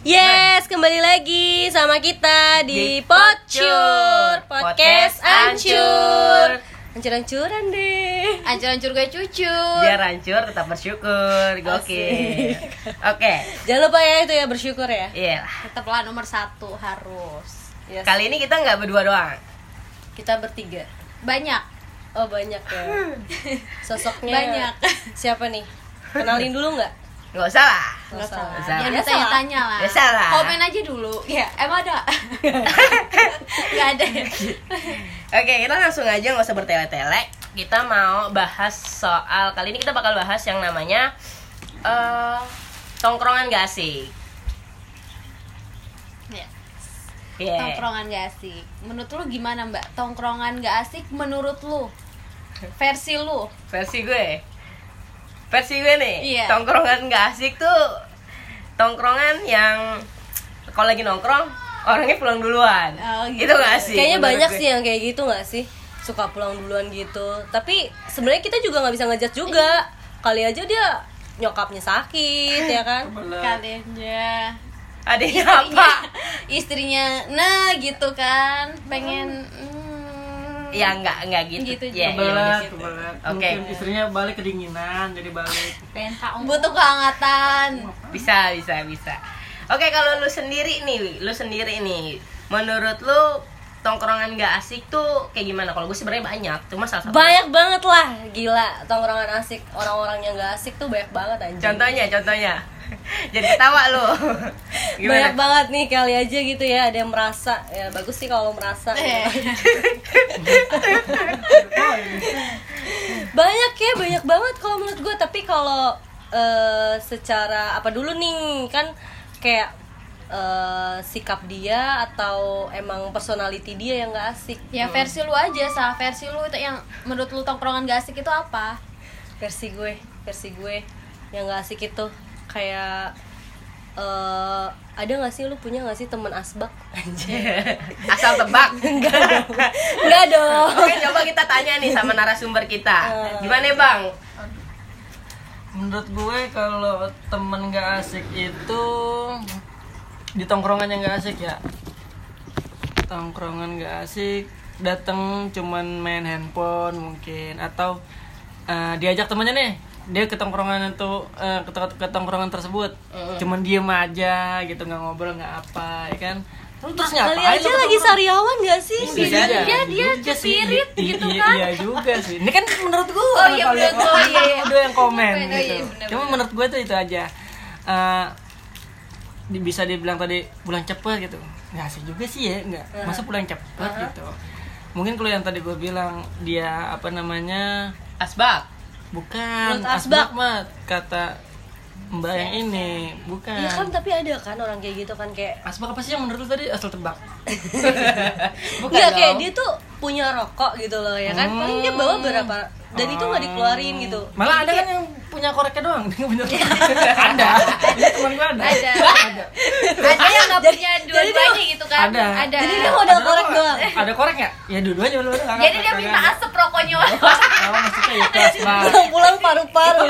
Yes, kembali lagi sama kita di, Di Pocur Pocur, Podcast Ancur Ancur-ancuran deh Ancur-ancur gue cucu Biar hancur tetap bersyukur. Gokil. Oke. Jangan lupa ya itu ya bersyukur ya Iya. Tetaplah nomor satu harus Yes. Kali ini kita nggak berdua doang. Kita bertiga Banyak Oh banyak ya Sosoknya Banyak. Siapa nih? Kenalin dulu nggak? Nggak usah lah. Nggak usah. Nggak usah. Jangan Biasa bertanya-tanya lah Biasa lah. Komen aja dulu Ya emang ada Gak ada Oke, kita langsung aja nggak usah bertele-tele. Kita mau bahas soal kali ini kita bakal bahas yang namanya eh tongkrongan gak asik. Ya, Iya. Tongkrongan gak asik Menurut lu gimana mbak? Tongkrongan gak asik menurut lu? Versi lu Versi gue. Versi gue nih. Iya. Tongkrongan gak asik tuh tongkrongan yang kalau lagi nongkrong orangnya pulang duluan. Oh, gitu. Itu gak sih? Kayaknya banyak gue? sih yang kayak gitu nggak sih? Suka pulang duluan gitu Tapi sebenarnya kita juga nggak bisa ngejat juga Kali aja dia nyokapnya sakit ya kan Kali aja Istrinya, apa? istrinya nah gitu kan Pengen hmm, Ya enggak enggak gitu. Gitu Ya, ya, kebelet, gitu. kebelet. Oke. Mungkin istrinya balik kedinginan, jadi balik. Butuh kehangatan Bisa, bisa, bisa. Oke, kalau lu sendiri nih, lu sendiri nih, menurut lu tongkrongan gak asik tuh kayak gimana? Kalau gue sebenarnya banyak, cuma salah satu. Banyak banget lah Gila tongkrongan asik Orang-orang yang gak asik tuh banyak banget anjing Contohnya, contohnya. Jadi ketawa lu. Banyak banget nih kali aja gitu ya Ada yang merasa. Ya bagus sih kalau merasa. Eh. Banyak ya banyak banget kalau menurut gue Tapi kalau eh, secara Apa dulu nih Kan kayak eh, sikap dia Atau emang personality dia yang gak asik. Ya versi lu aja sah versi lu itu yang menurut lu tongkrongan gak asik itu apa? versi gue versi gue yang gak asik itu kayak eh ada gak sih lu punya gak sih temen asbak Asal tebak. Enggak dong Oke, coba kita tanya nih sama narasumber kita. Gimana, Bang? Menurut gue kalau temen gak asik itu di tongkrongan yang gak asik ya. Tongkrongan gak asik, datang cuman main handphone mungkin atau eh, diajak temennya nih dia ke tongkrongan itu eh, ke, ke tongkrongan tersebut cuman diem aja gitu nggak ngobrol nggak apa ya kan terus terus kali ngapain aja lu ke lagi sariawan gak sih Bisa jadi. Dia dia juga sih. spirit I- gitu iya, kan? Iya juga sih. Ini kan menurut gua. Oh, iya, kalau yang menurut gua, iya, iya. Ada yang komen oh, gitu. iya, Cuma menurut gua tuh itu aja. Eh, di- bisa dibilang tadi pulang cepet gitu. Nggak asik juga sih ya, nggak. Masa pulang cepet gitu. Mungkin kalau yang tadi gua bilang dia apa namanya Asbak. Bukan asbak. mah kata mbak yang ini bukan. Iya kan tapi ada kan orang kayak gitu kan kayak Asbak apa sih yang menurut lu tadi asal tebak? Bukan Enggak kayak dia tuh punya rokok gitu loh ya kan Hmm. paling dia bawa berapa dan itu nggak dikeluarin gitu Malah ada kan yang punya koreknya doang, dia punya ada. Ini teman gua ada. Ada. Ada yang nggak punya dua-duanya gitu kan? Ada. Ada. Jadi dia modal Ada korek doang. Ada korek nggak? Ya dua-duanya lu ada. Jadi dia minta asap rokoknya. Oh maksudnya ya kelas bar. pulang-pulang paru-paru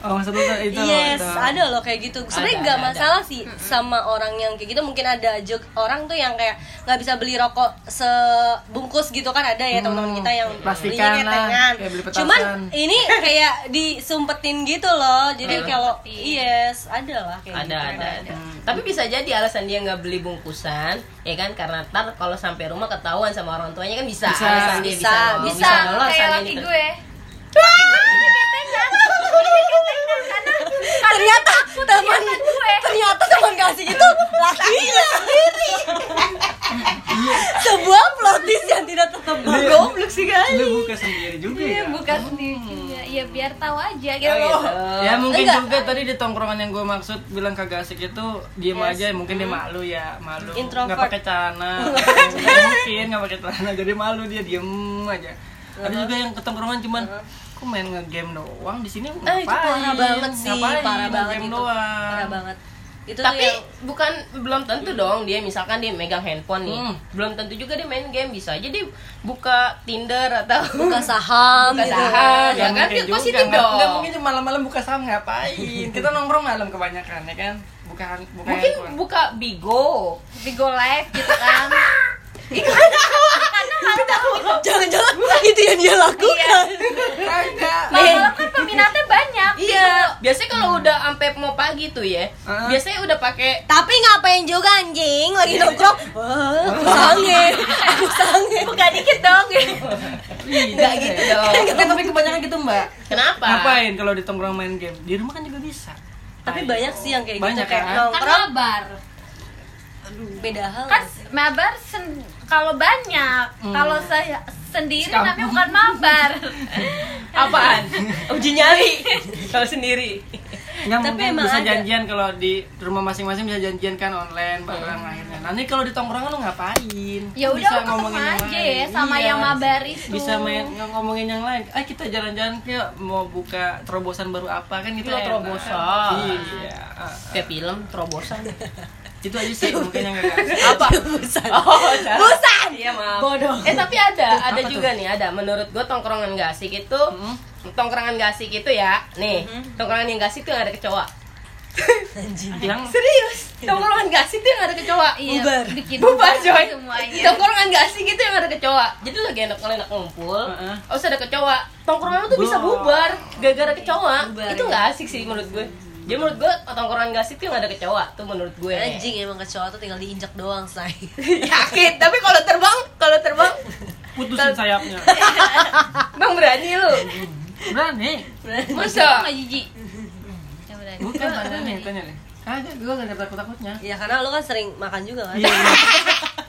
Oh maksud lu itu. yes itu. ada loh kayak gitu sebenarnya Ada, nggak ada, masalah sih sama orang yang kayak gitu mungkin ada aja orang tuh yang kayak nggak bisa beli rokok sebungkus gitu kan ada ya teman-teman kita yang plastikan belinya lah, ketengan. kayak beli petasan. cuman ini kayak disumpetin gitu loh. Jadi Kayak kalau yes ada lah kayak ada gitu. ada ada. Tapi bisa jadi alasan dia nggak beli bungkusan ya kan? Karena ntar kalau sampai rumah ketahuan sama orang tuanya kan bisa, Bisa, alasan dia bisa, bisa. bisa. Bisa, lolos kayak laki gue. Ternyata teman kasih itu lakinya sendiri sebuah plot twist yang tidak tertebak goblok sih guys Lu buka sendiri juga Iya, ya. bukan sendiri juga. Ya biar tahu aja gitu Oh, gitu. Ya mungkin Enggak. juga tadi di tongkrongan yang gue maksud bilang kagak asik itu diem Yes. aja mungkin dia malu ya malu Introvert. nggak pakai celana mungkin nggak pakai celana jadi malu dia diem aja ada juga yang ke tongkrongan cuman kok main ngegame doang di sini Ah, itu parah banget sih, Ngapain? parah banget itu. doang. Parah banget. Itu tapi yang bukan belum tentu dong dia misalkan dia megang handphone nih Hmm. belum tentu juga dia main game bisa aja dia buka Tinder atau buka saham Buka gitu. saham. Ya, Ya kan, dia dong. nggak mungkin malam-malam buka saham ngapain kita nongkrong malam kebanyakan ya kan buka bukan bukan Mungkin handphone. buka Bigo. Bigo live gitu kan Jangan-jangan itu yang dia lakukan. Kagak. Malam kan peminatnya banyak Iya. Biasanya kalau udah sampai mau pagi tuh ya, Ah. biasanya udah pakai Tapi ngapain juga anjing lagi nongkrong? Wah, aku sange, aku sange. Buka dikit dong Enggak gitu dong. Kan tapi kebanyakan gitu mbak. Kenapa? Ngapain kalau di tongkrong main game? Di rumah kan juga bisa. Tapi banyak sih yang kayak Banyak gitu kayak kan? Kan nongkrong mabar beda hal. Kan mabar sen- kalau banyak Kalau saya sendiri Sekampung. namanya bukan mabar Apaan? Uji nyali. Kalau sendiri. Nggak Tapi mungkin emang bisa ada. janjian kalau di rumah masing-masing bisa janjian kan online bareng akhirnya. Nanti kalau di tongkrongan lu ngapain? Ya Kan udah bisa ngomongin aja ya sama Iya. yang mabar itu Bisa main ng- ngomongin yang lain. Ah kita jalan-jalan yuk mau buka terobosan baru apa kan gitu. Lo enak. terobosan. Iya. Kayak film terobosan. Itu aja sih mungkin yang gak kasih. Apa? Busan. Oh. Busan. Iya, maaf. Bodoh. Eh, tapi ada, ada Apa juga nih, ada. Menurut gue tongkrongan gak asik itu Hmm. tongkrongan gak asik itu ya. Nih, tongkrongan yang gak asik tuh yang ada kecoa. Yang Serius? Tongkrongan gak asik tuh yang ada kecoa. Iya, Bubar. bikin Bubar coy semuanya Tongkrongan gak asik itu yang ada kecoa Jadi lagi enak enak ngumpul Heeh. Terus ada kecoa Tongkrongan tuh bisa Bubar. bubar Gara-gara kecoa Bubar, Itu ya. gak asik sih menurut gue Jadi menurut gue tongkrongan gak asik tuh yang ada kecoa Tuh menurut gue Anjing emang kecoa tuh tinggal diinjak doang, say. Yakin Tapi kalau terbang Kalau terbang putusin sayapnya. Bang berani lu Berani. Masa? nggak jijik Ya udah. Bukan berani tanya deh. Kagak, gue gak ada takut-takutnya. Ya karena lu kan sering makan juga kan. Iya.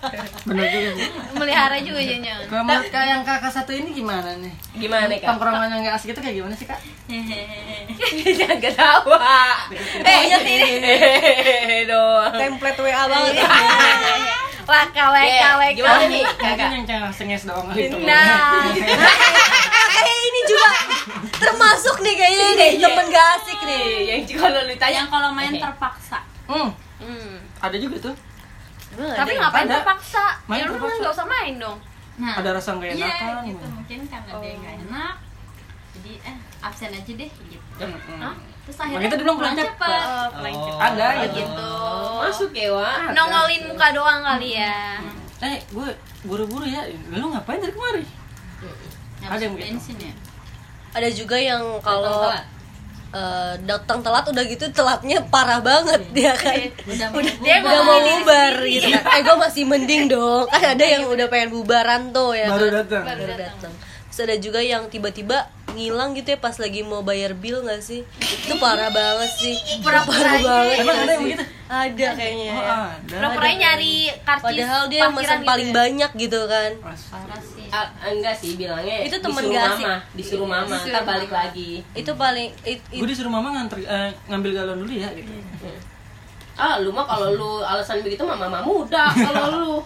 Bener juga sih. melihara juga jangan Kalau menurut kak yang kakak satu ini gimana nih? Gimana nih kak? Tongkrongan yang gak asik itu kayak gimana sih kak? Jangan ketawa Eh Hehehe doang Template WA banget. waka waka Iya, waka Gimana nih kakak? yang cewek senges doang kali itu. nah Eh ini juga termasuk nih kayaknya nih temen gak asik nih. Yang kalau ditanya yang kalau main terpaksa Hmm, hmm. ada juga tuh. Tapi ngapain Ada. terpaksa Main ya lu terpaksa. nggak usah main dong nah Ada rasa gak iya enakan. gitu mungkin karena dia nggak enak jadi eh absen aja deh gitu Hmm. Hah? terus akhirnya kita bilang pulang pulang cepet. cepet Oh. Ada Oh, gitu. gitu Masuk ya Wak nongolin muka doang kali ya Eh, gue buru-buru ya. Lu ngapain dari kemari? Ada yang bensin ya Ada juga yang kalau eh, datang telat udah gitu telatnya parah banget dia kan. udah mau Dia bubar. udah mau bubar gitu kan. Eh gue masih mending dong. Kan ada yang udah pengen bubaran tuh ya. Baru kan? datang. Baru datang. Terus ada juga yang tiba-tiba ngilang gitu ya pas lagi mau bayar bill gak sih? Itu parah banget sih. Pura-pura parah banget. Emang ada yang begitu? Ada kayaknya. Oh, ya. ada. pura-pura nyari karcis Padahal dia yang parkiran mesen paling gitu ya. banyak gitu kan. parah sih Ah, enggak sih bilangnya Itu temen disuruh gak mama, disuruh mama, Disuruh ntar balik mama. lagi. Itu paling it- it- Gue disuruh mama nganter eh, ngambil galon dulu ya gitu. Ah, lu mah kalau lu alasan begitu mah mama muda kalau lu.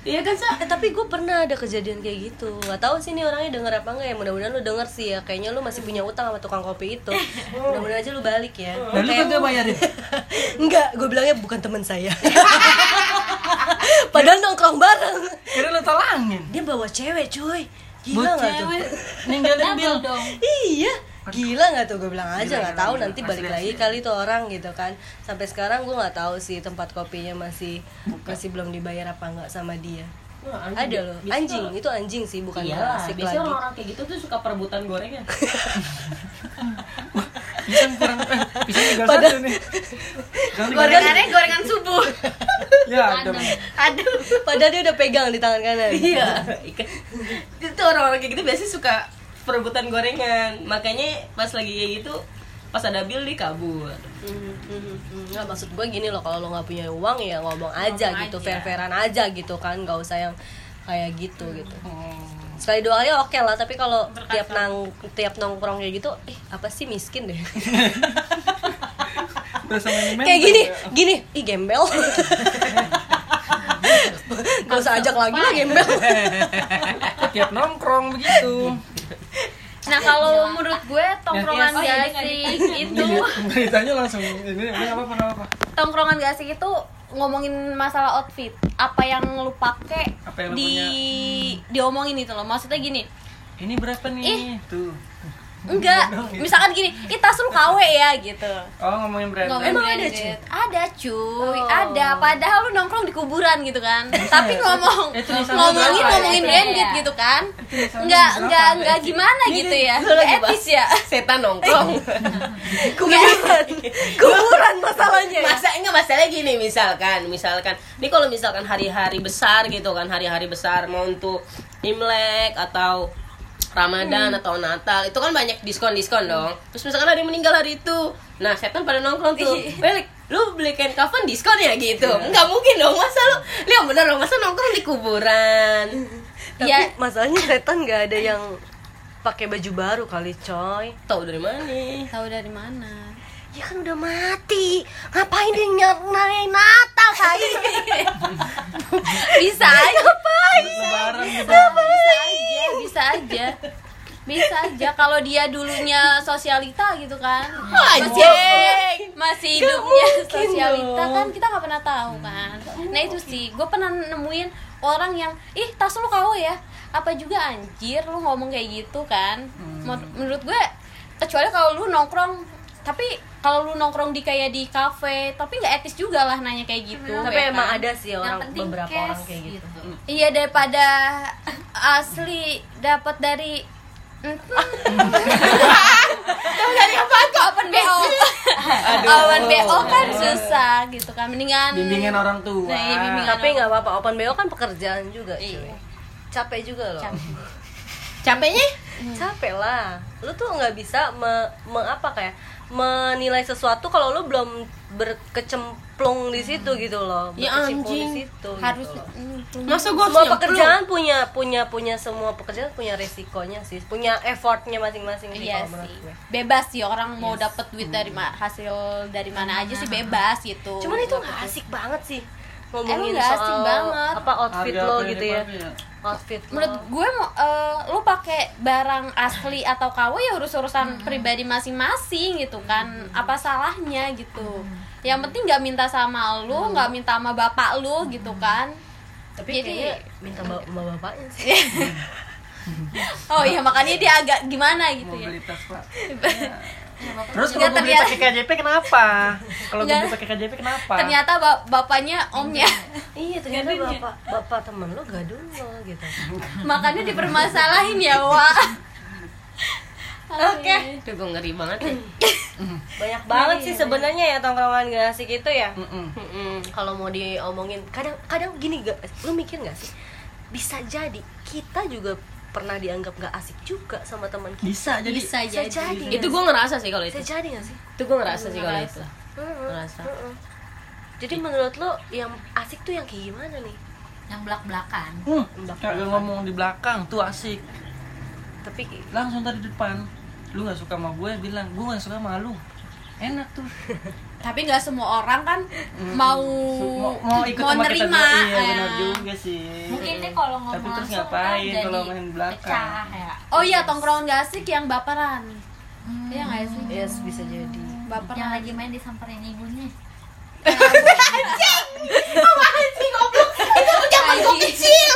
Iya kan, Sa? Eh, tapi gue pernah ada kejadian kayak gitu nggak tahu sih nih orangnya denger apa enggak ya mudah-mudahan lu denger sih ya kayaknya lu masih punya utang sama tukang kopi itu mudah-mudahan aja lu balik ya Dan lu kagak bayarin. enggak gue bilangnya bukan teman saya padahal nongkrong bareng. Kira lu tolangin. dia bawa cewek cuy. Gila Buat nggak tuh? cewek. Ninggalin bil. dong. Iya. Gila nggak tuh? Gue bilang aja nggak tahu. gila. nanti Asli, balik asli. lagi kali tuh orang gitu kan. Sampai sekarang gue nggak tahu sih tempat kopinya masih masih belum dibayar apa enggak sama dia. Wah, ada loh. Anjing. Itu anjing sih bukan Iya, nggak asik biasanya orang-orang kayak gitu tuh suka perebutan gorengan. Pisang kurang eh, pisang tinggal Padahal- satu nih. Jangan gorengannya gorengan subuh Ya, ada. aduh padahal dia udah pegang di tangan kanan Iya. Itu orang-orang kayak gitu biasanya suka perebutan gorengan. Makanya pas lagi kayak gitu pas ada bill di kabur. Mhm, mhm, mhm. Nggak maksud gue gini loh kalau lo nggak punya uang ya ngomong aja Ngomong gitu aja. fair-fairan aja gitu kan nggak usah yang kayak gitu gitu Hmm. Sekali dua kali oke lah tapi kalau tiap nang tiap nongkrong kayak gitu eh apa sih miskin deh? Kayak gini gini ih gembel. Gak usah ajak lagi lah gembel. Tiap nongkrong begitu. nah kalau menurut gue tongkrongan dia asik itu Beritanya langsung ini ini apa apa apa. Tongkrongan gak asik itu ngomongin masalah outfit? Apa yang lu pakai Apa yang lu di diomongin itu loh. Maksudnya gini. Ini berapa nih? Tuh. Enggak misalkan gini ih tas lu KW ya gitu Oh ngomongin brand. Emang ada, branded. ada cuy Oh. ada padahal lu nongkrong di kuburan gitu kan tapi ngomong tulisannya ngomongin berapa? ngomongin Iya. branded gitu kan tulisannya nggak berapa? nggak nggak gimana gitu ya etis ya setan nongkrong kuburan kuburan masalahnya ya? masa enggak masalahnya gini misalkan misalkan ini kalau misalkan hari-hari besar gitu kan hari-hari besar mau untuk imlek atau Ramadan atau Natal itu kan banyak diskon-diskon dong. Terus misalkan ada yang meninggal hari itu. Nah, setan pada nongkrong tuh. Balik, lu beli kain kafan diskon ya gitu. Enggak mungkin dong. Masa lu lihat bener dong, masa nongkrong di kuburan. tapi Ya. masalahnya setan nggak ada yang pakai baju baru kali coy Tahu dari mana? tahu dari mana ya kan udah mati. Ngapain dia nyarain Natal kali bisa aja. Gitu. bisa aja bisa aja. Bisa aja. Kalau dia dulunya sosialita gitu kan. Masih masih hidupnya sosialita dong. kan kita nggak pernah tahu kan. Nah itu sih. Gue pernah nemuin orang yang ih tas lu kau ya? Apa juga anjir lu ngomong kayak gitu kan? Men- menurut gue kecuali kalau lu nongkrong tapi kalau lu nongkrong di kayak di kafe tapi nggak etis juga lah nanya kayak gitu tapi ya emang kan? ada sih yang orang penting beberapa cash orang kayak gitu, Iya daripada asli dapat dari dari apa Open BO. Open BO kan susah gitu kan. Mendingan Bimbingan orang tua. Nah, iya, bimbingan. tapi nggak apa-apa open BO kan pekerjaan juga cuy Iya. capek juga loh Capeknya? capek lah lu tuh nggak bisa me, me- apa kayak menilai sesuatu kalau lu belum berkecemplung di situ gitu loh Ya, anjing. di situ harus gitu loh. Masa gua semua pekerjaan punya punya punya semua pekerjaan punya resikonya sih punya effortnya masing-masing sih Iya sih. gue. Bebas sih orang mau dapat duit dari ma- hasil dari mana aja sih bebas gitu. cuman itu Nggak penting. asik banget sih Emang ngomongin asik soal banget. apa outfit Harga lo gitu ya ya? Outfit lo. menurut gue mau eh, lu pakai barang asli atau KW ya urus urusan pribadi masing-masing gitu kan. Apa salahnya gitu? Yang penting nggak minta sama lu nggak minta sama bapak lu gitu kan. Tapi Jadi- kayaknya minta sama bapaknya sih. Oh iya makanya dia agak gimana gitu ya. Mobilitas pak. Ya, bapak Terus Nggak, kalau gue beli ternyata- pakai KJP kenapa? Kalau gue pakai KJP kenapa? ternyata ba- bapaknya omnya. Iya ternyata bapak bapak temen lo gadun lo gitu. Makanya dipermasalahin ya Wak. Oke. Duh, gue ngeri banget ya. banyak banget sih sebenarnya ya tongkrongan gak asik itu ya. Kalau mau diomongin kadang kadang gini gak lu mikir gak sih? Bisa jadi kita juga pernah dianggap gak asik juga sama teman kita Bisa jadi. bisa bisa jadi jadi Itu gue ngerasa sih kalau bisa itu. jadi gak sih Itu gue ngerasa sih kalau itu. Ngerasa. Jadi menurut lo yang asik tuh yang kayak gimana nih yang belak belakan Hmm, kagak ngomong di belakang tuh asik. tapi Langsung tadi di depan. Lu nggak suka sama gue, bilang gue nggak suka sama lu. Enak tuh. tapi nggak semua orang kan mau mau, mau ikut mau sama kita nerima juga. Iya, ya. benar juga sih. mungkin deh kalau ngomong Tapi terus ngapain kan jadi kalau main belakang? pecah ya. Oh iya tongkrongan gak asik yang baperan. Iya nggak sih? Yes bisa jadi. Yang baperan lagi main disamperin ibunya. Zaman gue kecil.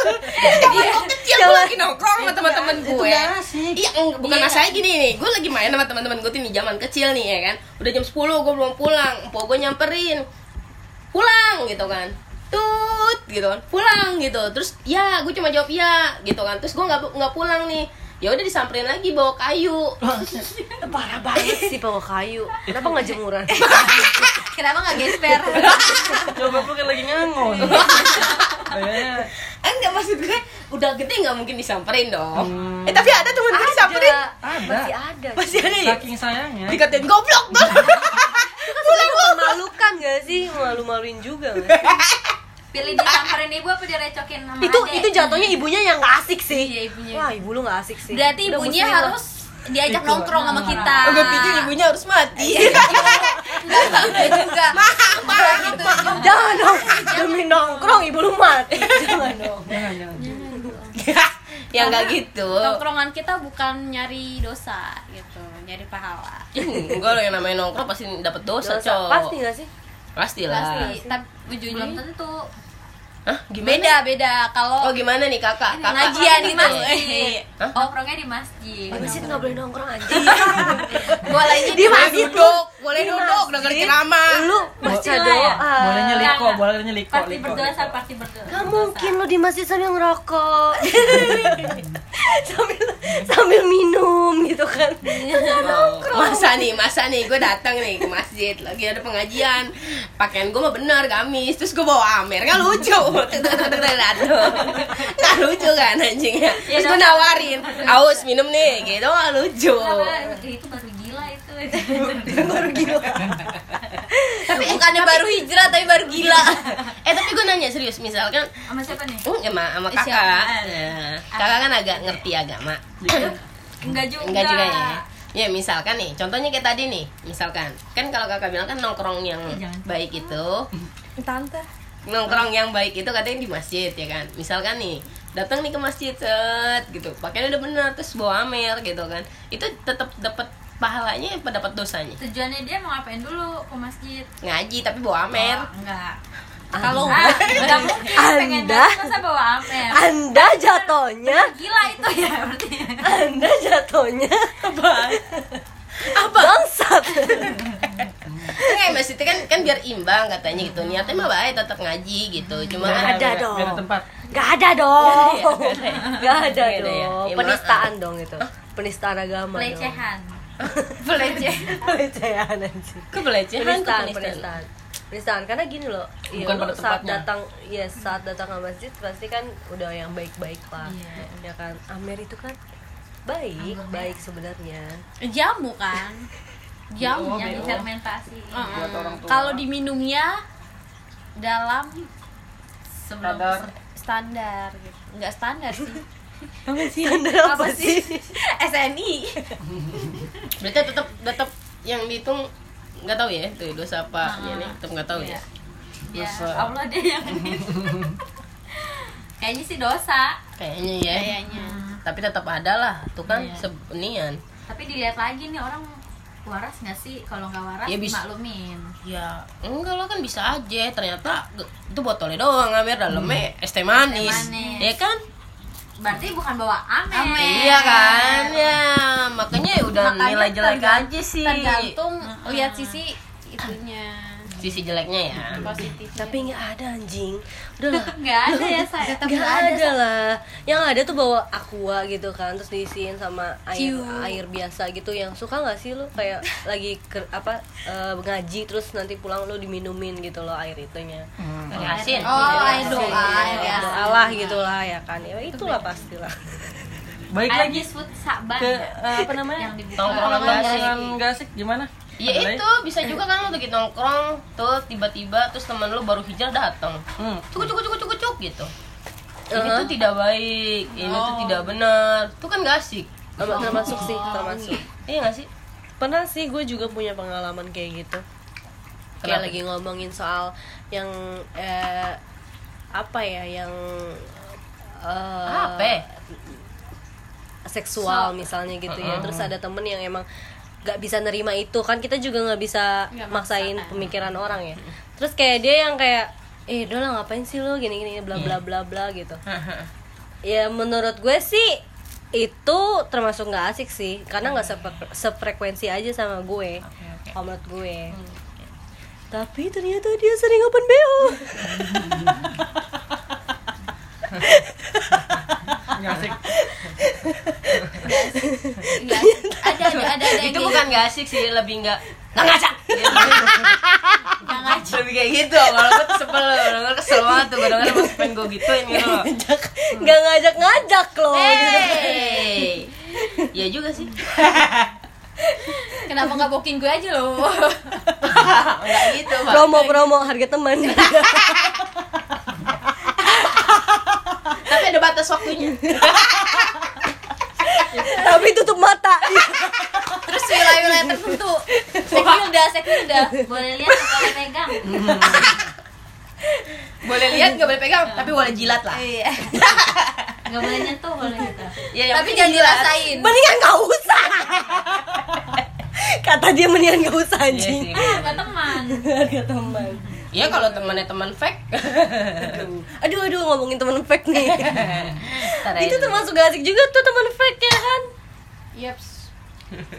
Zaman gue kecil gue lagi nongkrong sama teman-teman Itu gue. Iya, bukan masalah gini nih. Gue lagi main sama teman-teman gue tuh nih zaman kecil nih ya kan. Udah jam 10 gue belum pulang. Empok gue nyamperin. Pulang gitu kan. Tut gitu kan. Pulang gitu. Terus ya gue cuma jawab ya gitu kan. Terus gue nggak nggak pulang nih. Ya udah disamperin lagi bawa kayu. parah banget sih bawa kayu kenapa nggak jemuran kenapa nggak gesper Coba kan lagi ngangon. Kayaknya Enggak maksud gue udah gede nggak mungkin disamperin dong. Hmm. Eh tapi ada temen gue disamperin. Ada. masih ada Masih ada ya? saking sayangnya. Dikatain goblok tuh. Sebenarnya memalukan gak sih malu-maluin juga gak sih? pilih disamperin ibu apa direcokin sama itu adek? itu jatuhnya ibunya yang gak asik sih Iya, ibunya. wah ibu lu gak asik sih berarti Udah ibunya lah. harus diajak nongkrong sama kita gue pikir ibunya harus mati. Enggak, enggak juga gitu jangan dong. Demi nongkrong ibu lu mati jangan dong. Jangan, jangan. ya nggak gitu. nongkrongan kita bukan nyari dosa gitu. Nyari pahala. Enggak loh yang namanya nongkrong pasti dapat dosa, Dosa. cowok. pasti gak sih? Pasti lah. pasti. Tapi ujungnya belum tentu Hah? Gimana? beda beda kalau Oh gimana nih kakak? Kakak ngajian di itu masjid Hah? nongkrongnya di masjid di masjid nggak boleh nongkrong anjing bolanya di masjid duduk, boleh Di duduk, denger ceramah. lu baca doa ya? bolehnya Enggak, liko enggak. bolehnya liko party liko berdosa party berdosa Gak mungkin lo di masjid sambil ngerokok sambil sambil minum gitu kan Oh, masa nih, masa nih gue datang nih ke masjid lagi ada pengajian. Pakaian gue mah bener gamis, terus gue bawa Amer, kan lucu. Nggak lucu kan anjingnya. Terus gue nawarin, aus minum nih, gitu nggak lucu. Kenapa? itu baru gila itu baru gila tapi bukannya baru hijrah tapi baru gila Eh tapi gue nanya serius, misalkan sama siapa nih Hmm, sama, sama Eh, kakak. Nah, kakak kan agak ngerti agama. enggak juga Enggak juga ya. Ya misalkan nih, contohnya kayak tadi nih, misalkan kan kalau kakak bilang kan nongkrong yang Eh, jangan. baik itu, tante nongkrong yang baik itu katanya di masjid ya kan. Misalkan nih, datang nih ke masjid set gitu, pakainya udah bener terus bawa amer gitu kan, itu tetap dapat pahalanya apa dapat dosanya? tujuannya dia mau ngapain dulu ke masjid Ngaji tapi bawa amer. Oh, enggak kalau ah, enggak mungkin pengen Anda? masa bawa amer anda jatohnya gila itu ya berarti anda jatohnya Apa? Apa? bangsat Enggak, maksudnya kan kan biar imbang katanya gitu. Niatnya mah baik tetap ngaji gitu. Cuma Nggak ada dong. ada tempat. Gak ada dong. Gak ada Nggak ada. Ya? dong. Ya, Penistaan dong itu. Penistaan agama pelecehan. Pelecehan. Pelecehan anjing. Kebelecehan Penistaan, penistaan? Penistaan, karena gini loh iya, lu pada saat tempatnya. datang Iya, saat datang ke masjid Pasti kan udah yang baik-baik lah Iya. Ya kan, Amer itu kan Baik, baik sebenarnya. Jamu kan jamu yang difermentasi orang tua. kalau diminumnya dalam sebelum Kadar. standar gitu nggak standar sih Standar apa, sih? SNI Berarti tetap tetap yang dihitung nggak tahu ya tuh dosa apa ya nih tetap nggak tahu ya. ya Dosa. Allah deh yang kayaknya sih dosa Kayaknya ya. kayaknya Tapi tetap ada lah tuh kan Iya. sebenian. tapi dilihat lagi nih orang waras nggak sih kalau nggak waras Ya, bis- dimaklumin Ya enggak lah kan bisa aja ternyata itu botolnya doang amer dalamnya es teh manis. Es teh manis. Ya kan? berarti bukan bawa amer, Amer. Iya kan? Ya, makanya ya udah Makanya nilai jelek aja sih. tergantung lihat sisi itunya Sisi jeleknya ya. positif Tapi nggak ada anjing. Udah lah. nggak ada ya saya Gak ada lah Yang ada tuh bawa aqua gitu kan Terus diisiin sama air Ciu. air biasa gitu. Yang suka gak sih lu? Kayak lagi ke, apa eh, ngaji Terus nanti pulang lu diminumin gitu loh air itunya. Yasin. oh air doa Air air doa lah gitu lah ya kan. Ya itulah pastilah. Baik Air lagi ke eh, apa namanya? Tongkrongan gak nggak asik gimana Ya Ada itu bisa juga kan lo lagi nongkrong tuh tiba-tiba terus teman lo baru hijrah datang. Hmm. Cuk cuk cuk cuk cuk gitu. Ini Uh-huh. tuh tidak baik, ini tuh tidak benar. Tuh kan gak asik. Terma- Termasuk sih termasuk Iya gak sih? Pernah sih gue juga punya pengalaman kayak gitu Kayak Kenapa? lagi ngomongin soal yang eh, Apa ya yang eh, Apa? seksual misalnya gitu ya terus ada temen yang emang nggak bisa nerima itu. Kan kita juga nggak bisa Nggak maksain maksa, pemikiran orang ya. Terus kayak dia yang kayak eh udah lah ngapain sih lo gini gini bla bla bla bla gitu. Ya menurut gue sih itu termasuk nggak asik sih. Karena nggak sepre- sefrekuensi aja sama gue. Kalau menurut gue. Tapi ternyata dia sering open bo nggak asik. Iya, ada ada ada ada itu bukan gak asik sih, lebih gak Nggak ngajak. Nggak ngajak. Lebih kayak gitu, kalau gue tuh sebel Denger kesel banget tuh, denger pas pengen gue gituin gitu loh. Nggak ngajak ngajak loh gitu. Hey Ya juga sih. Kenapa nggak booking gue aja loh? Enggak gitu, Pak. Promo promo harga teman Tapi ada batas waktunya. Tapi tutup mata. Terus wilayah-wilayah tertentu. Sekilda sekilda boleh lihat atau boleh pegang? Boleh lihat, gak boleh pegang, tapi boleh jilat lah. Iya. Nggak boleh nyentuh boleh gitu ya, yang tapi jangan dirasain. Mendingan nggak usah. Kata dia mendingan nggak usah Iya anjing. sih, harga teman. Harga teman Iya kalau temannya teman fake. aduh. Aduh ngomongin teman fake nih. Itu termasuk gak asik juga tuh teman fake ya kan? Yeps.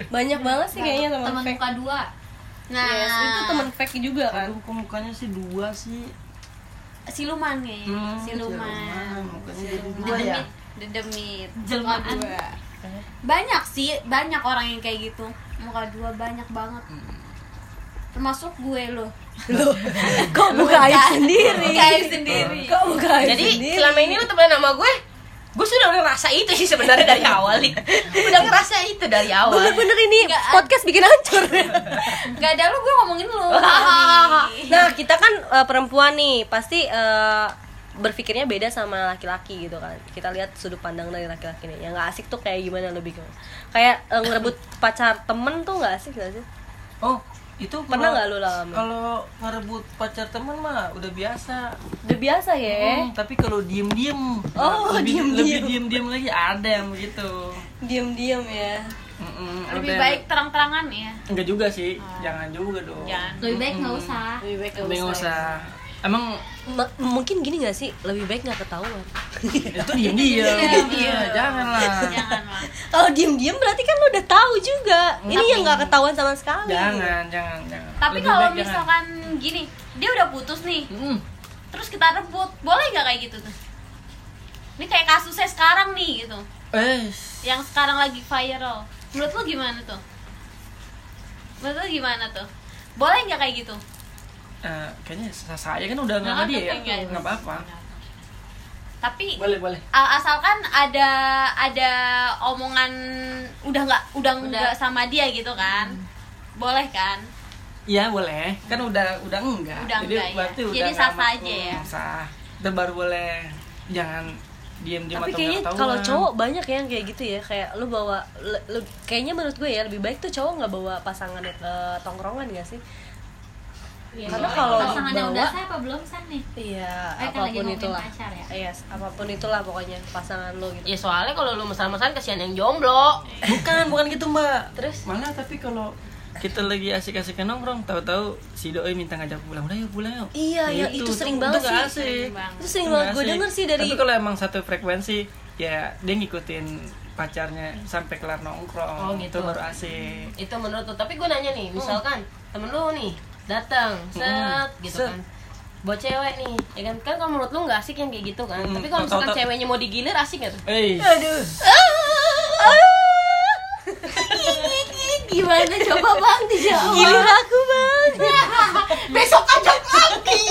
banyak banget sih kayaknya teman Teman fake. muka dua. nah. Yes, itu teman fake juga kan Aduh, kok mukanya sih dua sih. Siluman kayaknya Hmm, siluman siluman, mukanya jadi dua ya. Dedemit dedemit. Jelmaan. Banyak sih banyak orang yang kayak gitu. Muka dua banyak banget termasuk gue loh. Kok buka aib sendiri? Buka aib sendiri. kok buka aib Jadi sendiri? selama ini lu temenan sama gue, gue sudah ngerasa itu sih sebenarnya dari awal nih. Udah ngerasa itu dari awal. bener-bener ini Nggak, podcast bikin hancur. Nggak ada lu gue ngomongin lu. Nah kita kan eh, perempuan nih pasti eh, berpikirnya beda sama laki-laki gitu kan. Kita lihat sudut pandang dari laki-laki nih. Yang nggak asik tuh kayak gimana lebih kayak eh, ngerebut pacar temen tuh nggak asik gak sih? Oh itu Pernah nggak lu lama? kalau ngerebut pacar teman mah udah biasa udah biasa ya Hmm, tapi kalau diem diem Oh, lebih, diem-diem. lebih diem diem lagi ada yang begitu diem-diem ya Mm-mm, lebih ada. baik terang-terangan ya enggak juga sih jangan juga dong jangan Lebih baik nggak usah. lebih baik Lebih nggak usah. usah emang Ma- mungkin gini gak sih? Lebih baik nggak ketahuan. Itu diem diem Diem-diem. jangan lah jangan lah kalau diem-diem berarti kan lo udah tahu juga. Ini yang nggak ketahuan sama sekali. Jangan jangan jangan. Tapi kalau baik jangan. misalkan gini dia udah putus nih. Mm. terus kita rebut boleh nggak kayak gitu tuh? Ini kayak kasusnya sekarang nih gitu. Eh yang sekarang lagi viral. Menurut lu gimana tuh? Menurut lu gimana tuh? Boleh nggak kayak gitu eh, kayaknya sa- saya kan udah nggak sama dia ya enggak. nggak apa-apa tapi boleh boleh asalkan ada ada omongan udah nggak udah nggak sama dia gitu kan boleh kan Iya boleh, kan udah udah enggak. Udah Jadi enggak ya? berarti udah Jadi sah-sah ma- aja ya? Hmm, Sah. Itu baru boleh. Jangan diam-diam tapi atau kayaknya kalau cowok banyak yang kayak gitu ya kayak lu bawa le- kayaknya menurut gue ya lebih baik tuh cowok nggak bawa pasangannya ke tongkrongan gak sih Karena kalau pasangannya dibawa- udah saya apa belum san nih? iya Eh, kan lagi apa pun ngomongin itulah pacar ya? iya apa pun itulah pokoknya pasangan lo gitu Ya soalnya kalau lu mesra-mesraan kasihan yang jomblo. Bukan, bukan gitu mbak. Terus? Malah tapi kalau kita lagi asik-asik nongkrong, tahu-tahu si doi minta ngajak pulang, udah yuk pulang yuk. Iya, iya, itu sering banget nggak sih. asik. Sering banget. Itu sering banget. Gue denger sih dari- Tapi kalau emang satu frekuensi, ya dia ngikutin pacarnya sampai kelar nongkrong. Oh, gitu. Itu baru asik. Itu menurut lu. Tapi gue nanya nih, misalkan temen lu nih datang, set Hmm, gitu set. kan. Buat cewek nih, ya kan? Kan kalau menurut lu nggak asik yang kayak gitu kan. Hmm, Tapi kalau misalkan ceweknya mau digilir asik gak tuh? Eh, aduh gimana coba bang dijawab gilir aku bang Besok ajak lagi.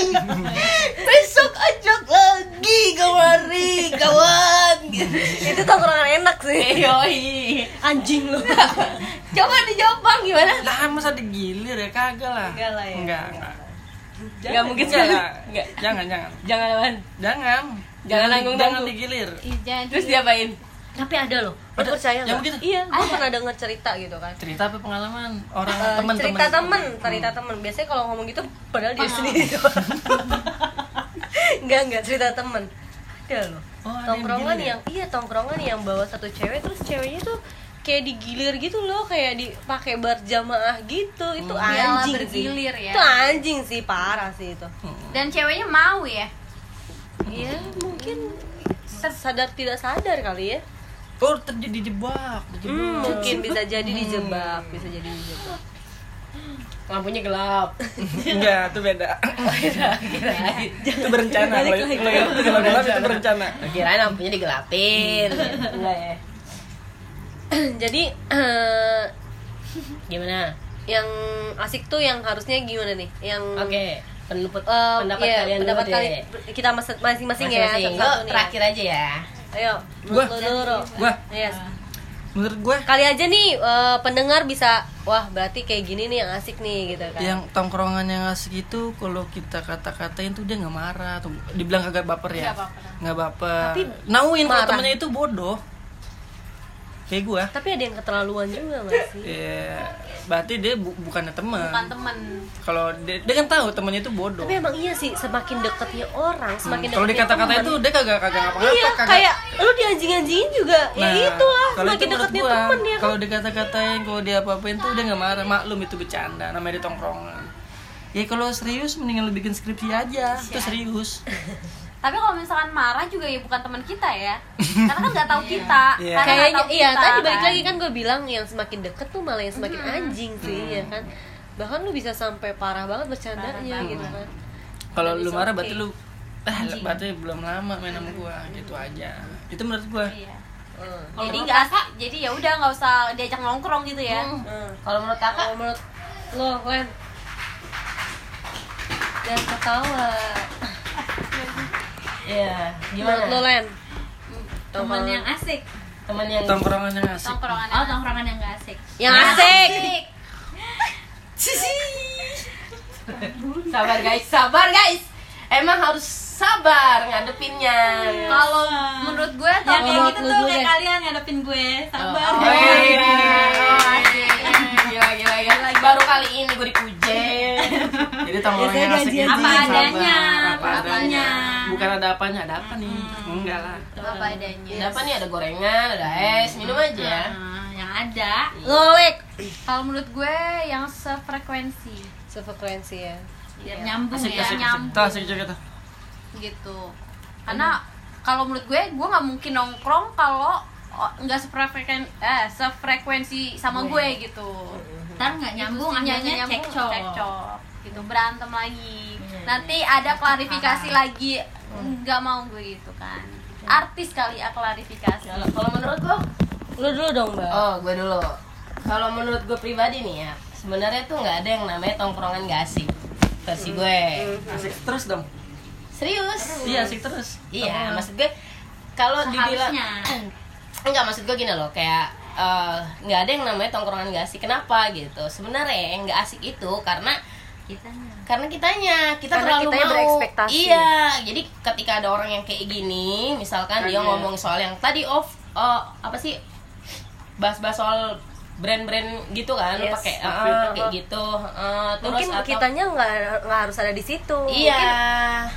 Besok ajak lagi kemari kawan. itu tongkrongan enak sih Yoi. anjing lu coba dijawab bang gimana lah masa digilir ya kagak lah. Enggak lah ya. Enggak, enggak. Nggak mungkin Enggak sih. lah. Jangan, jangan. Jangan. Jangan. Jangan nanggung-nanggung. Jangan digilir. Ih, jangan Terus diapain? tapi ada loh Ada percaya yang nggak begitu? iya gue pernah denger cerita gitu kan Cerita apa pengalaman orang Eh, teman cerita temen cerita temen biasanya kalau ngomong gitu padahal dia sendiri doang. enggak enggak cerita temen ada loh Oh, yang tongkrongan digilir ya? yang iya tongkrongan yang bawa satu cewek terus ceweknya tuh kayak digilir gitu loh kayak dipakai berjamaah gitu itu Iyalah, anjing bergilir sih. ya. itu anjing sih parah sih itu dan ceweknya mau ya Iya mungkin sadar tidak sadar kali ya Oh, terjadi jebak, Hmm, mungkin bisa jadi dijebak bisa jadi dijebak Lampunya gelap. Enggak, itu beda. itu berencana. Kalau itu gelap itu berencana. Kirain lampunya digelapin. Enggak ya. jadi eh, Gimana? yang asik tuh yang harusnya gimana nih yang Oke. Pendapat, eh, pendapat iya, kalian pendapat dulu kali deh. kita mas- masing-masing ya satu-satu Lo nih terakhir aja ya. ayo Gua. menurut lu dulu. Gua. yes Menurut gue kali aja nih eh, pendengar bisa wah berarti kayak gini nih yang asik nih gitu kan yang tongkrongan yang asik itu kalau kita kata-katain tuh dia nggak marah tuh dibilang kagak baper ya Nggak baper. nggak baper Tapi nauin kalau temennya itu bodoh kayak gua. Tapi ada yang keterlaluan juga nggak sih? Ya berarti dia bu- bukannya teman bukan temen. Kalau dia, dia kan tahu temennya itu bodoh. Tapi emang iya sih semakin deketnya orang semakin kalau deketnya dikata-katain teman. itu dia kagak kagak ngapa-ngapa iya kagak. kayak lu dianjing-anjingin juga. Ya Nah, itulah kalau semakin itu deketnya gua, temen ya kalau dikata-katain kalau dia apa-apain tuh dia nggak marah. Maklum itu bercanda namanya di tongkrongan. Ya kalau serius mendingan lu bikin skripsi aja. Itu serius tapi kalau misalkan marah juga ya bukan teman kita ya. Karena kan nggak tahu kita. Iya. Karena nggak kayaknya tahu iya kita, tadi balik kan. lagi kan gue bilang yang semakin deket tuh malah yang semakin anjing sih ya kan. Bahkan lu bisa sampai parah banget bercandanya gitu kan. Kalau lu marah oke. berarti lu ah berarti belum lama main sama gua gitu aja. Itu menurut gua. Iya. Hmm. jadi nggak asik jadi ya udah nggak usah diajak nongkrong gitu ya. Hmm. Kalau menurut kakak, kalau menurut lo Wen jangan ketawa ya menurut lo gimana? Len teman yang asik Teman yang tongkrongan yang asik nongkrongan oh tongkrongan yang gak asik yang asik sabar guys, sabar guys. Emang harus sabar ngadepinnya. kalau menurut gue yang kayak menurut gitu tuh kayak deh. kalian ngadepin gue sabar Oh, iya. Oh, asik. Gila, gila, gila. Baru kali ini gue dipujen. jadi tongkrongan yang asik Apa adanya, apa apa adanya adanya. Bukan ada apanya ada apa nih? Enggak lah. Apa adanya. Ada apa nih? Ada gorengan, ada es, minum aja. Nah, yang ada. Lo Lek kalau menurut gue yang sefrekuensi. Sefrekuensi ya. Biar Iya. nyambung asik ya asik asik. nyambung. tuh asik juga tuh. Gitu. Karena kalau menurut gue gue nggak mungkin nongkrong kalau oh, nggak sefrekuensi eh sefrekuensi sama gue gitu. Ntar nggak nyambung akhirnya nyambung, cekcok. Cekcok. Gitu berantem lagi. Iya, nanti ada klarifikasi lagi nggak mau gue gitu kan artis kali ya klarifikasi Kalau kalau menurut lo? lo dulu dong mbak Oh, gue dulu. Kalau menurut gue pribadi nih ya, sebenarnya tuh nggak ada yang namanya tongkrongan gak asik. Versi gue. asik terus dong Serius? iya asik terus Iya, maksud gue kalau dibilang enggak maksud gue gini loh, kayak eh, nggak ada yang namanya tongkrongan gak asik. Kenapa gitu? Sebenarnya yang gak asik itu karena kitanya karena kitanya kita Karena terlalu kitanya mau berekspektasi. iya jadi ketika ada orang yang kayak gini misalkan dia Kaget. ngomong soal yang tadi off eh, apa sih bahas-bahas soal brand-brand gitu kan Yes, pakai outfit. kayak gitu eh, terus mungkin atau kitanya nggak nggak harus ada di situ iya mungkin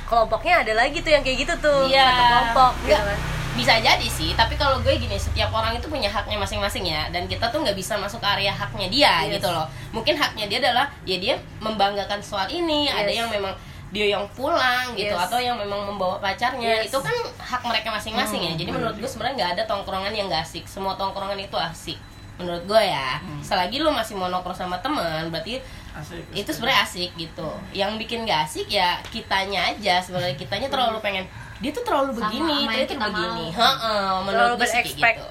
kelompoknya ada lagi tuh yang kayak gitu tuh Iya. kelompok gitu kan bisa jadi sih tapi kalau gue gini setiap orang itu punya haknya masing-masing ya. Dan kita tuh nggak bisa masuk ke area haknya dia Yes. gitu loh. Mungkin haknya dia adalah ya dia membanggakan soal ini. Ada Yes. yang memang dia yang pulang gitu Yes. atau yang memang membawa pacarnya. Yes. itu kan hak mereka masing-masing ya. Jadi menurut gue sebenarnya nggak ada tongkrongan yang gak asik. Semua tongkrongan itu asik menurut gue ya. Selagi lu masih mau nongkrong sama teman berarti asik itu sebenarnya asik gitu. Yang bikin gak asik ya kitanya aja sebenarnya. Kitanya terlalu pengen dia tuh terlalu Sama begini dia tuh begini. Heeh, menurut Terlalu gue sih kayak gitu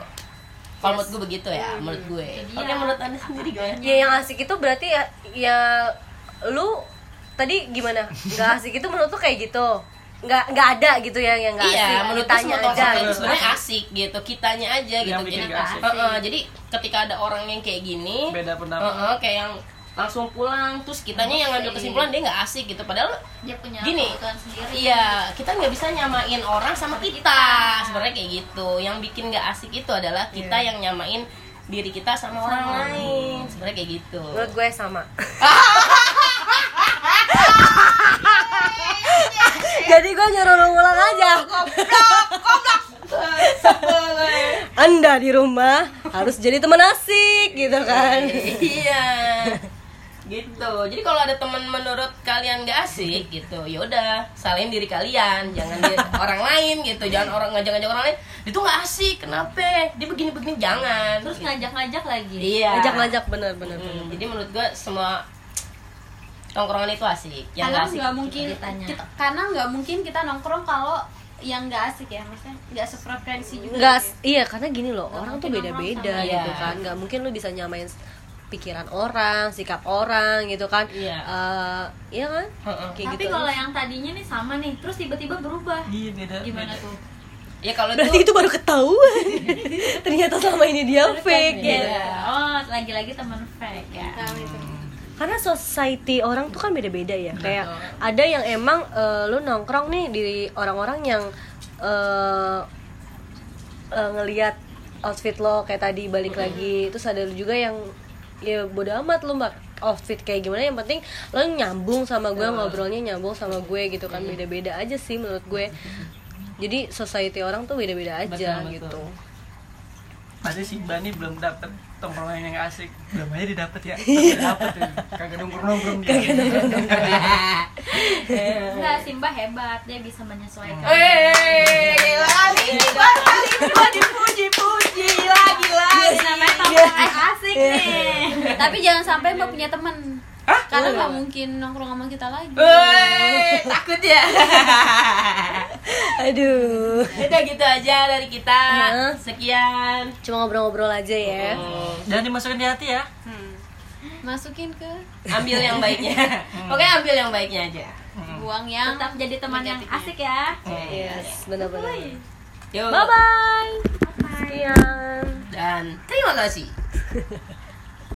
kalau menurut gue begitu ya menurut gue Jadi oke ya- menurut anda sendiri gimana ya yang asik itu berarti ya, ya lu tadi gimana nggak asik itu menurut tuh kayak gitu nggak nggak ada gitu ya yang nggak iya, asik menurut semua aja gitu. sebenarnya asik gitu, kitanya aja gitu. Yang bikin Jadi, gak asik. Heeh, jadi ketika ada orang yang kayak gini, Beda pendapat. heeh, kayak yang langsung pulang, terus kitanya yang ngambil kesimpulan dia nggak asik gitu. Padahal dia punya gini, iya kita nggak bisa nyamain orang sama kita. Sebenarnya kayak gitu. Yang bikin nggak asik itu adalah kita yang nyamain diri kita sama orang lain. Sebenarnya kayak gitu. menurut gue sama jadi gue nyuruh lu ulang aja anda di rumah harus jadi teman asik gitu kan iya gitu. Jadi kalau ada teman menurut kalian gak asik gitu ya udah salahin diri kalian. Jangan di orang lain gitu. Jangan orang ngajak-ngajak orang lain. Itu nggak asik. Kenapa? Dia begini-begini jangan. Terus Gitu. ngajak-ngajak lagi. Iya. Ngajak-ngajak bener bener bener Hmm, jadi menurut gua semua tongkrongan itu asik. Yang karena gak asik nggak mungkin Ditanya. kita, karena nggak mungkin kita nongkrong kalau yang nggak asik ya maksudnya nggak sefrekuensi juga nggak gitu ya. iya karena gini loh orang tuh mungkin beda-beda sama. gitu Iya. kan. Nggak mungkin lu bisa nyamain pikiran orang sikap orang gitu kan. Iya. Eh, iya kan? Heeh. kayak tapi gitu. kalau yang tadinya nih sama nih terus tiba-tiba berubah. Iya beda gimana beda. tuh? Ya kalau berarti itu itu baru ketahuan. Ternyata selama ini dia fake Iya. gitu. oh lagi-lagi teman fake ya. Karena society orang tuh kan beda-beda ya. Kayak ada yang emang eh, lu nongkrong nih di orang-orang yang eh eh, ngelihat outfit lo kayak tadi balik lagi. Terus ada juga yang ya bodo amat lu mbak outfit kayak gimana yang penting lo nyambung sama gue ngobrolnya nyambung sama gue gitu kan beda-beda aja sih menurut gue jadi society orang tuh beda-beda aja Betul, betul. gitu Berarti si Bani belum dapet tongkrongan yang asik Belum aja didapet ya dapet ya Kagak nongkrong-nongkrong dia Enggak, Simba hebat, dia bisa menyesuaikan. Eh, gila kali ini gua dipuji-puji lagi lagi. Namanya tongkrongan asik nih. Tapi jangan sampai mbak punya temen Karena nggak mungkin nongkrong sama kita lagi Woi, takut ya. Aduh. Udah gitu aja dari kita. Sekian. Cuma ngobrol-ngobrol aja ya. Jangan dimasukin di hati ya Masukin ke Ambil yang baiknya. Oke, ambil yang baiknya aja. buang yang Tetap jadi teman yang asik ya. Yes, benar-benar. Yuk. Bye bye. Sekian. Dan terima kasih.